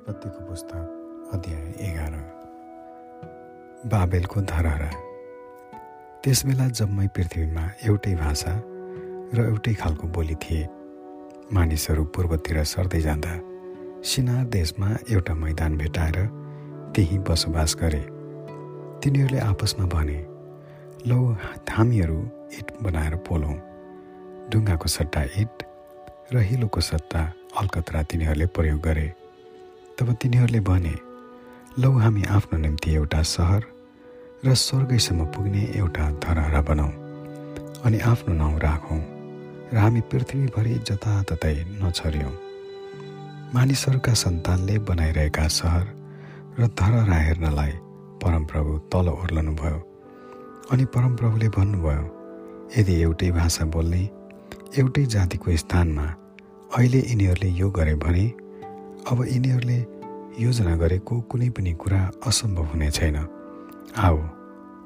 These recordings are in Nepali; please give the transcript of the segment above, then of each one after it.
उत्पत्तिको पुस्तक अध्याय एघार। बाबेलको धरहरा त्यसबेला जम्मै पृथ्वीमा एउटै भाषा र एउटै खालको बोली थिए। मानिसहरू पूर्वतिर सर्दै जाँदा सिनार देशमा एउटा मैदान भेटाएर त्यही बसोबास गरे। तिनीहरूले आपसमा भने लौ हामीहरू इट बनाएर पोलौँ। ढुङ्गाको सट्टा इट र हिलोको सट्टा अलकत्रा तिनीहरूले प्रयोग गरे। तब तिनीहरूले भने लौ हामी आफ्नो निम्ति एउटा सहर र स्वर्गैसम्म पुग्ने एउटा धरहरा बनाऊ अनि आफ्नो नाउँ राखौँ र हामी पृथ्वीभरि जताततै नछर्यौँ। मानिसहरूका सन्तानले बनाइरहेका सहर र धरहरा हेर्नलाई परमप्रभु तल ओर्लनु भयो अनि परमप्रभुले भन्नुभयो यदि एउटै भाषा बोल्ने एउटै जातिको स्थानमा अहिले यिनीहरूले यो गरे भने अब यिनीहरूले योजना गरेको कुनै पनि कुरा असम्भव हुने छैन। आओ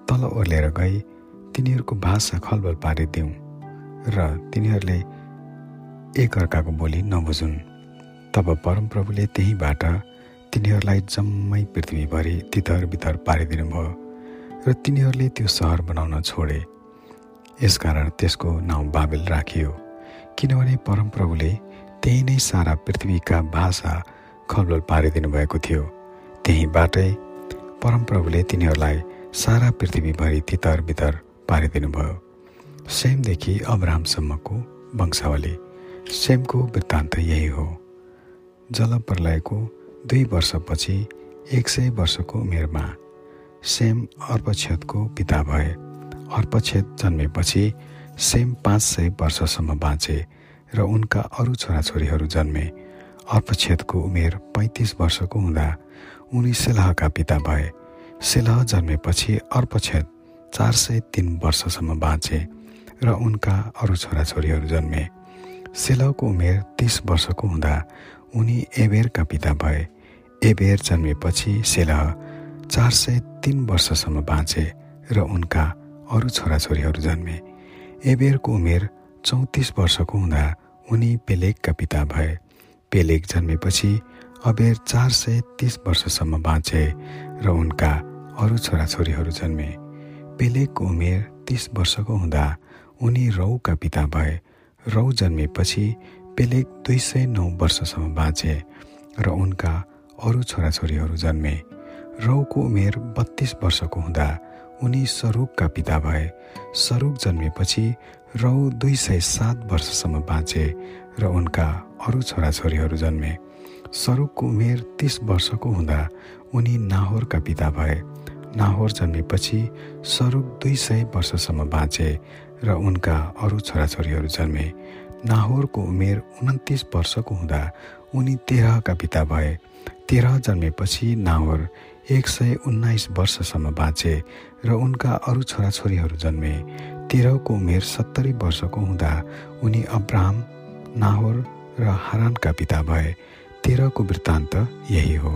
तल ओर्लेर गई तिनीहरूको भाषा खलबल पारिदिउँ र तिनीहरूले एकअर्काको बोली नबुझुन्। तब परमप्रभुले त्यहीँबाट तिनीहरूलाई जम्मै पृथ्वीभरि तितर बितर पारिदिनु भयो र तिनीहरूले त्यो सहर बनाउन छोडे। यसकारण त्यसको नाउँ बाबेल राखियो किनभने परमप्रभुले त्यही नै सारा पृथ्वीका भाषा खलबल पारिदिनु भएको थियो। त्यहीँबाटै परमप्रभुले तिनीहरूलाई सारा पृथ्वीभरि तितर बितर पारिदिनु भयो सेमदेखि अब्रामसम्मको वंशावली। सेमको वृत्तान्त यही हो। जलप्रलयको दुई वर्षपछि एक सय वर्षको उमेरमा सेम अर्पक्षेदको पिता भए। अर्पक्षेद जन्मेपछि सेम पाँच सय वर्षसम्म बाँचे र उनका अरू छोराछोरीहरू जन्मे। अर्पक्षेदको उमेर पैँतिस वर्षको हुँदा उनी सेलहका पिता भए। सेलह जन्मेपछि अर्पक्षेद चार सय तिन वर्षसम्म बाँचे र उनका अरू छोराछोरीहरू जन्मे। सेलहको उमेर तिस वर्षको हुँदा उनी एबेरका पिता भए। एबेर जन्मेपछि सेलह चार सय तिन वर्षसम्म बाँचे र उनका अरू छोराछोरीहरू जन्मे। एबेरको उमेर चौतिस वर्षको हुँदा उनी पेलेगका पिता भए। पेलेग जन्मेपछि अबेर चार सय तिस वर्षसम्म बाँचे र उनका अरू छोराछोरीहरू जन्मे। पेलेगको उमेर तिस वर्षको हुँदा उनी रौका पिता भए। रौ जन्मेपछि पेलेग दुई सय नौ वर्षसम्म बाँचे र उनका अरू छोराछोरीहरू जन्मे। रौको उमेर बत्तिस वर्षको हुँदा उनी सरुकका पिता भए। सरुक जन्मेपछि रौ दुई सय सात वर्षसम्म बाँचे र उनका अरू छोराछोरीहरू जन्मे सरुकको उमेर तिस वर्षको हुँदा उनी नाहोरका पिता भए। नाहोर जन्मेपछि सरुक दुई सय वर्षसम्म बाँचे र उनका अरू छोराछोरीहरू जन्मे। नाहोरको उमेर उन्तिस वर्षको हुँदा उनी तेह्रका पिता भए। तेह्र जन्मेपछि नाहोर एक सय उन्नाइस वर्षसम्म बाँचे र उनका अरू छोराछोरीहरू जन्मे। तेह्रको उमेर सत्तरी वर्षको हुँदा उनी अब्राहम नाहोर र हारानका पिता भए तेह्रको वृत्तान्त यही हो।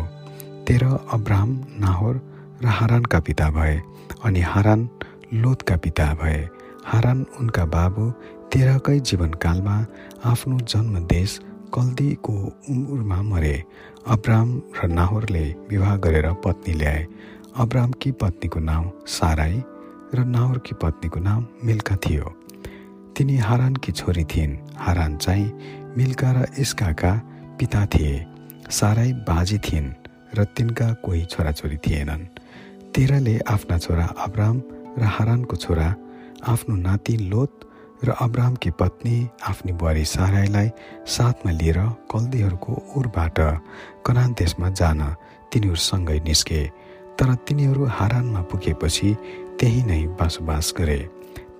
तेह्र अब्राहम नाहोर र हारानका पिता भए अनि हारान लोतका पिता भए। हारान उनका बाबु तेह्रकै जीवनकालमा आफ्नो जन्म देश कल्दीको उम्रमा मरे। अब्राम र नाहोरले विवाह गरेर पत्नी ल्याए। अब्रामकी पत्नीको नाम साराई र नाहोरकी पत्नीको नाम मिल्का थियो। तिनी हारानकी छोरी थिइन्। हारान चाहिँ मिल्का र इस्काका पिता थिए। साराई बाजी थिइन् र तिनका कोही छोराछोरी थिएनन्। तेह्रले आफ्ना छोरा अब्राम र हारानको छोरा आफ्नो नाति लोत र अब्रामकी पत्नी आफ्नी बुहारी साराईलाई साथमा लिएर कल्दीहरूको उरबाट कनान देशमा जान तिनीहरूसँगै निस्के। तर तिनीहरू हारानमा पुगेपछि त्यही नै बसोबास गरे।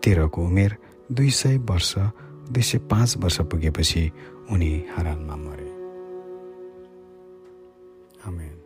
तेह्रको उमेर दुई सय वर्ष दुई सय पाँच वर्ष पुगेपछि उनी हारानमा मरे। आमेन।